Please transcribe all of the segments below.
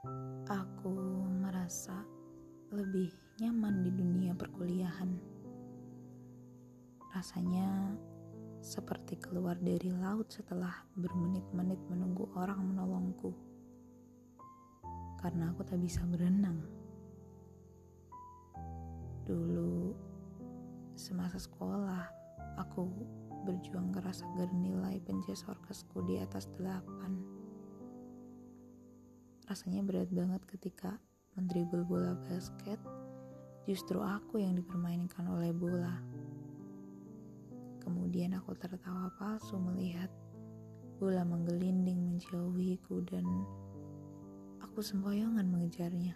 Aku merasa lebih nyaman di dunia perkuliahan. Rasanya seperti keluar dari laut setelah bermenit-menit menunggu orang menolongku. Karena aku tak bisa berenang. Dulu semasa sekolah, aku berjuang keras agar nilai penjas orkesku di atas delapan. Rasanya berat banget ketika mendribel bola basket, justru aku yang dipermainkan oleh bola. Kemudian aku tertawa palsu melihat bola menggelinding menjauhiku dan aku sempoyongan mengejarnya.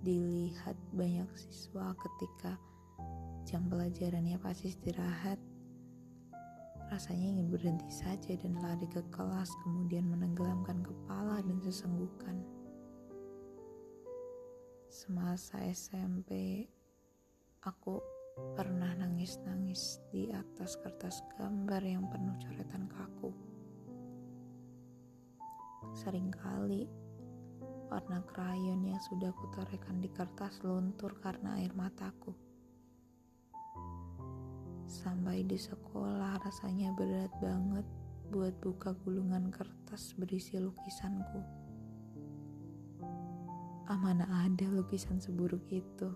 Dilihat banyak siswa ketika jam pelajarannya pas istirahat, rasanya ingin berhenti saja dan lari ke kelas kemudian menenggelamkan kepala dan sesenggukan. Semasa SMP, aku pernah nangis-nangis di atas kertas gambar yang penuh coretan kaku. Seringkali warna krayon yang sudah kutorekan di kertas luntur karena air mataku. Sampai di sekolah rasanya berat banget buat buka gulungan kertas berisi lukisanku. Ah mana ada lukisan seburuk itu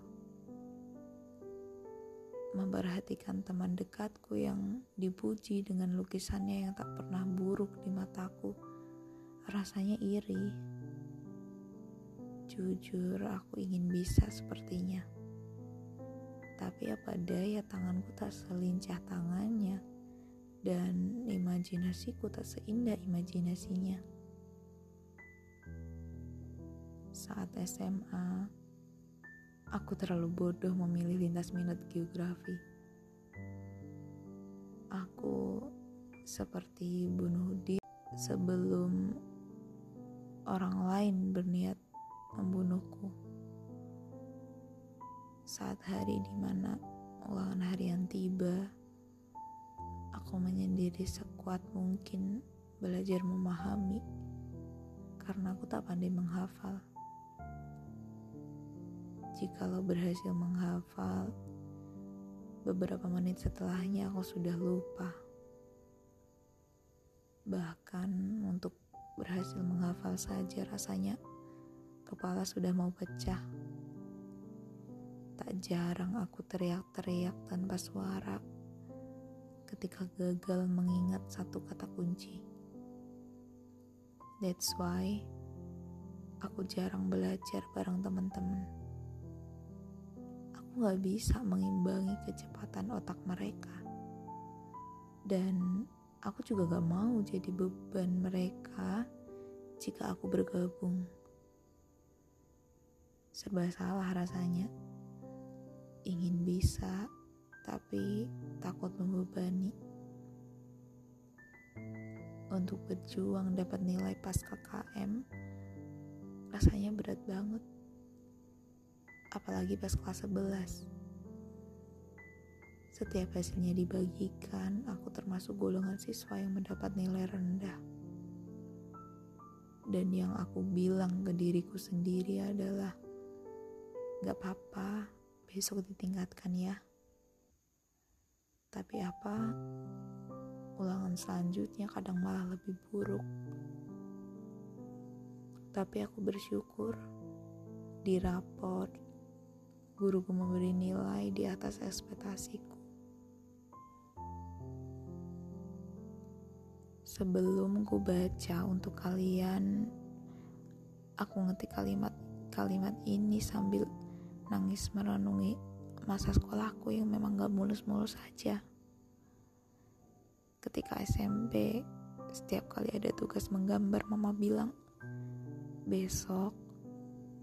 memperhatikan teman dekatku yang dipuji dengan lukisannya yang tak pernah buruk di mataku. Rasanya iri. Jujur, aku ingin bisa sepertinya. Tapi apa daya tanganku tak selincah tangannya dan imajinasiku tak seindah imajinasinya. Saat SMA, Aku terlalu bodoh memilih lintas minat geografi. Aku seperti bunuh diri sebelum orang lain berniat membunuhku. Saat hari di mana ulangan harian tiba, aku menyendiri sekuat mungkin belajar memahami karena aku tak pandai menghafal jikalau berhasil menghafal, beberapa menit setelahnya aku sudah lupa. Bahkan untuk berhasil menghafal saja rasanya kepala sudah mau pecah. Tak jarang aku teriak-teriak tanpa suara ketika gagal mengingat satu kata kunci. That's why aku jarang belajar bareng teman-teman aku gak bisa mengimbangi kecepatan otak mereka. Dan aku juga gak mau jadi beban mereka jika aku bergabung. Serba salah rasanya. Bisa, tapi takut membebani. Untuk berjuang dapat nilai pas KKM, rasanya berat banget apalagi pas kelas 11. Setiap hasilnya dibagikan, aku termasuk golongan siswa yang mendapat nilai rendah. Dan yang aku bilang ke diriku sendiri adalah, gak apa-apa, besok ditingkatkan ya. Tapi apa, ulangan selanjutnya kadang malah lebih buruk. Tapi aku bersyukur di raport guruku memberi nilai di atas ekspektasiku. Sebelum ku baca untuk kalian, aku ngetik kalimat-kalimat ini sambil nangis merenungi masa sekolahku yang memang gak mulus-mulus saja. Ketika SMP, setiap kali ada tugas menggambar, mama bilang, besok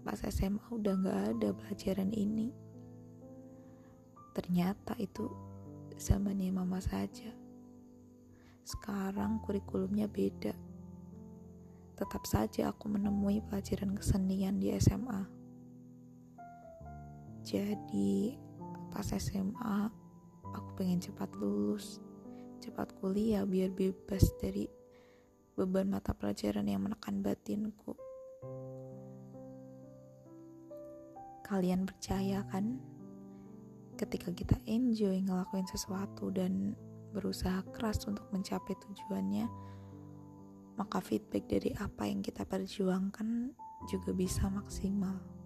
pas SMA udah gak ada pelajaran ini. Ternyata itu zamannya mama saja. Sekarang kurikulumnya beda. Tetap saja aku menemui pelajaran kesenian di SMA. Jadi pas SMA aku pengen cepat lulus, cepat kuliah biar bebas dari beban mata pelajaran yang menekan batinku. Kalian percaya kan? Ketika kita enjoy ngelakuin sesuatu dan berusaha keras untuk mencapai tujuannya, maka feedback dari apa yang kita perjuangkan juga bisa maksimal.